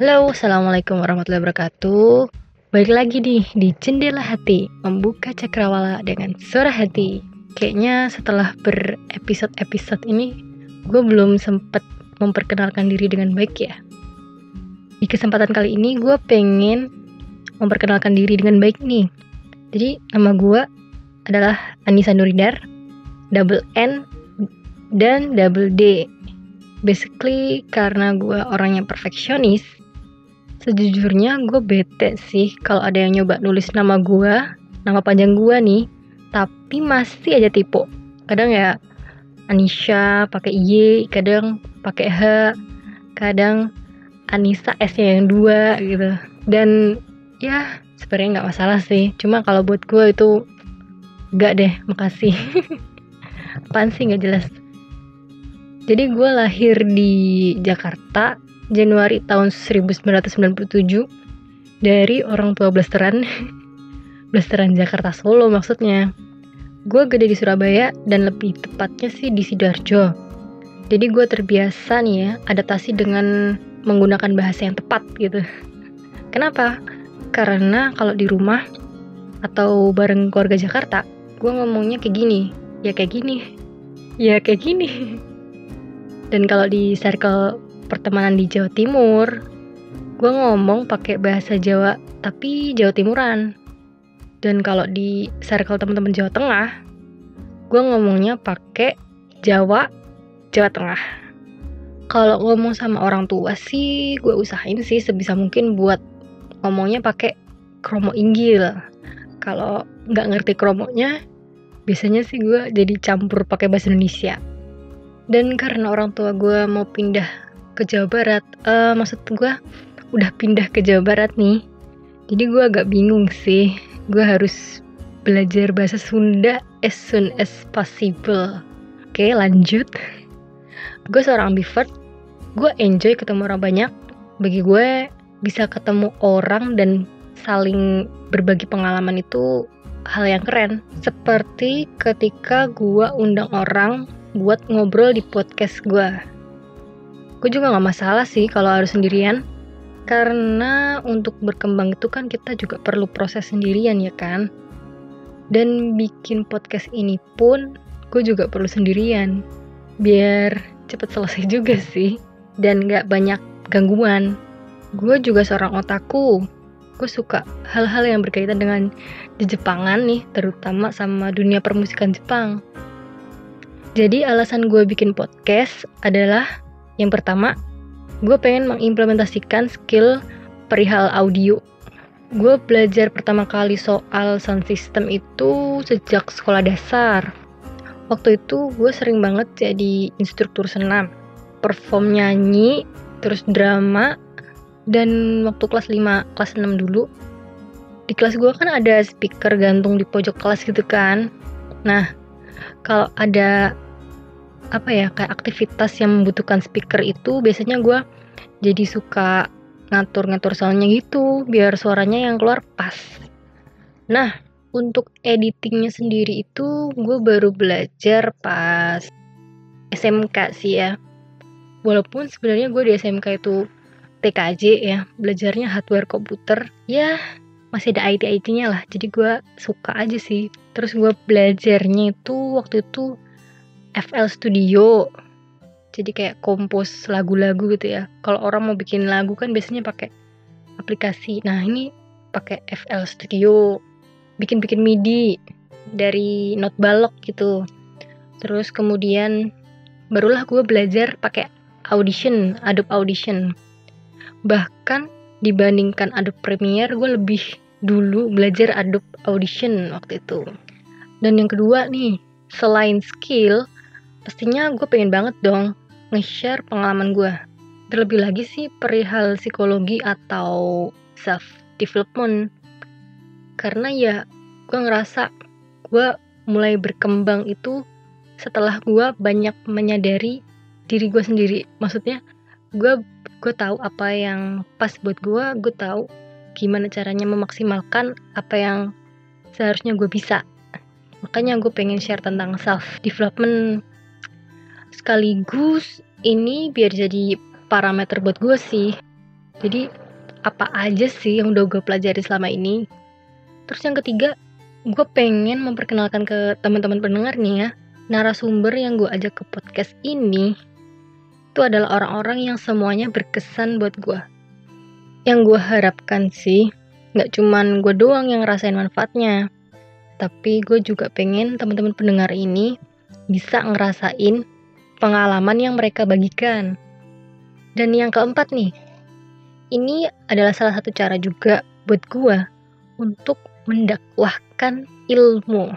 Halo, Assalamualaikum warahmatullahi wabarakatuh. Balik lagi nih di Jendela Hati Membuka cakrawala dengan suara hati. Kayaknya setelah berepisode-episode ini Gue belum sempet memperkenalkan diri dengan baik ya. Di kesempatan kali ini gue pengen memperkenalkan diri dengan baik nih. Jadi nama gue adalah Anissa Nuridar Double N dan double D. Basically karena gue orangnya perfeksionis Sejujurnya gue bete sih kalau ada yang nyoba nulis nama gue, nama panjang gue nih, tapi masih aja tipe. Kadang ya Anisha pakai Y, kadang pakai H, kadang Anissa S-nya yang dua gitu. Dan ya sebenarnya nggak masalah sih. Cuma kalau buat gue itu nggak deh, makasih. Apaan sih nggak jelas. Jadi gue lahir di Jakarta Januari tahun 1997 dari orang tua blasteran. Blasteran Jakarta Solo maksudnya. Gue gede di Surabaya dan lebih tepatnya sih di Sidoarjo. Jadi gue terbiasa nih ya adaptasi dengan menggunakan bahasa yang tepat gitu. Kenapa? Karena kalau di rumah atau bareng keluarga Jakarta gue ngomongnya kayak gini. Ya kayak gini. Ya kayak gini. Dan kalau di circle pertemanan di Jawa Timur, gue ngomong pakai bahasa Jawa tapi Jawa Timuran. Dan kalau di circle teman-teman Jawa Tengah, gue ngomongnya pakai Jawa Jawa Tengah. Kalau ngomong sama orang tua sih, gue usahain sih sebisa mungkin buat ngomongnya pakai kromo inggil. Kalau nggak ngerti kromonya, biasanya sih gue jadi campur pakai bahasa Indonesia. Dan karena orang tua gue mau pindah ke Jawa Barat. Uh, maksud gue udah pindah ke Jawa Barat nih. Jadi gue agak bingung sih. Gue harus belajar bahasa Sunda as soon as possible. Oke lanjut. Gue seorang ambivert. Gue enjoy ketemu orang banyak. Bagi gue bisa ketemu orang dan saling berbagi pengalaman itu hal yang keren. Seperti ketika gue undang orang buat ngobrol di podcast gue gue juga gak masalah sih kalau harus sendirian. Karena untuk berkembang itu kan kita juga perlu proses sendirian ya kan? Dan bikin podcast ini pun gue juga perlu sendirian. Biar cepet selesai juga sih. Dan gak banyak gangguan. Gue juga seorang otaku. Gue suka hal-hal yang berkaitan dengan di Jepangan nih terutama sama dunia permusikan Jepang. Jadi alasan gue bikin podcast adalah yang pertama, gue pengen mengimplementasikan skill perihal audio. Gue belajar pertama kali soal sound system itu sejak sekolah dasar. Waktu itu gue sering banget jadi instruktur senam, perform nyanyi, terus drama, dan waktu kelas 5, kelas 6 dulu, di kelas gue kan ada speaker gantung di pojok kelas gitu kan. Nah, kalau ada apa ya kayak aktivitas yang membutuhkan speaker itu biasanya gue jadi suka ngatur-ngatur soundnya gitu biar suaranya yang keluar pas. Nah untuk editingnya sendiri itu gue baru belajar pas SMK sih ya. Walaupun sebenarnya gue di SMK itu TKJ ya, belajarnya hardware komputer. Ya, masih ada IT-IT-nya lah. Jadi gue suka aja sih. Terus gue belajarnya itu waktu itu FL Studio. Jadi kayak kompos lagu-lagu gitu ya. Kalau orang mau bikin lagu kan biasanya pakai aplikasi. Nah ini pakai FL Studio. Bikin-bikin MIDI dari not balok gitu. Terus kemudian barulah gue belajar pakai Audition Adobe Audition. Bahkan dibandingkan Adobe Premiere gue lebih dulu belajar Adobe Audition waktu itu. Dan yang kedua nih selain skill pastinya gue pengen banget dong nge-share pengalaman gue. Terlebih lagi sih perihal psikologi atau self development. Karena ya gue ngerasa gue mulai berkembang itu setelah gue banyak menyadari diri gue sendiri. Maksudnya gue gue tahu apa yang pas buat gue, gue tahu gimana caranya memaksimalkan apa yang seharusnya gue bisa. Makanya gue pengen share tentang self development sekaligus ini biar jadi parameter buat gue sih Jadi apa aja sih yang udah gue pelajari selama ini? Terus yang ketiga, gue pengen memperkenalkan ke teman-teman pendengar nih ya, narasumber yang gue ajak ke podcast ini itu adalah orang-orang yang semuanya berkesan buat gue. Yang gue harapkan sih, nggak cuman gue doang yang ngerasain manfaatnya, tapi gue juga pengen teman-teman pendengar ini bisa ngerasain pengalaman yang mereka bagikan. Dan yang keempat nih, ini adalah salah satu cara juga buat gue untuk mendakwahkan ilmu.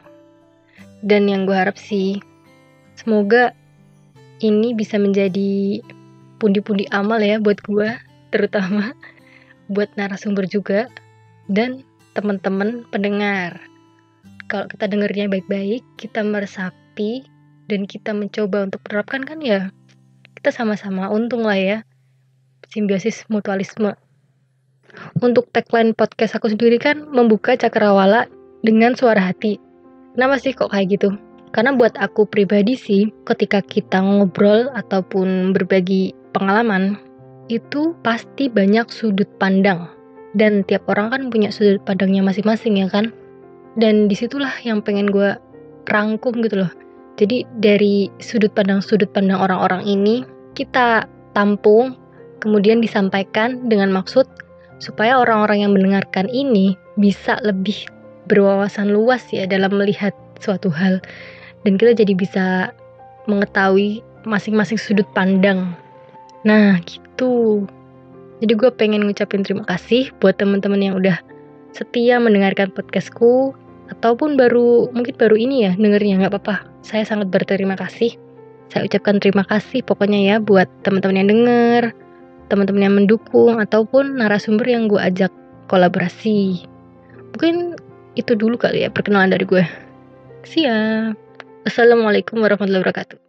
Dan yang gue harap sih, semoga ini bisa menjadi pundi-pundi amal ya buat gue, terutama buat narasumber juga dan teman-teman pendengar. Kalau kita dengarnya baik-baik, kita meresapi dan kita mencoba untuk menerapkan kan ya kita sama-sama untung lah ya simbiosis mutualisme untuk tagline podcast aku sendiri kan membuka cakrawala dengan suara hati kenapa sih kok kayak gitu karena buat aku pribadi sih, ketika kita ngobrol ataupun berbagi pengalaman, itu pasti banyak sudut pandang. Dan tiap orang kan punya sudut pandangnya masing-masing ya kan? Dan di situlah yang pengen gue rangkum gitu loh. Jadi dari sudut pandang-sudut pandang orang-orang ini, kita tampung, kemudian disampaikan dengan maksud supaya orang-orang yang mendengarkan ini bisa lebih berwawasan luas ya dalam melihat suatu hal dan kita jadi bisa mengetahui masing-masing sudut pandang. Nah, gitu. Jadi gue pengen ngucapin terima kasih buat teman-teman yang udah setia mendengarkan podcastku ataupun baru mungkin baru ini ya dengernya nggak apa-apa. Saya sangat berterima kasih. Saya ucapkan terima kasih pokoknya ya buat teman-teman yang denger, teman-teman yang mendukung ataupun narasumber yang gue ajak kolaborasi. Mungkin itu dulu kali ya perkenalan dari gue. Siap. Assalamualaikum warahmatullahi wabarakatuh.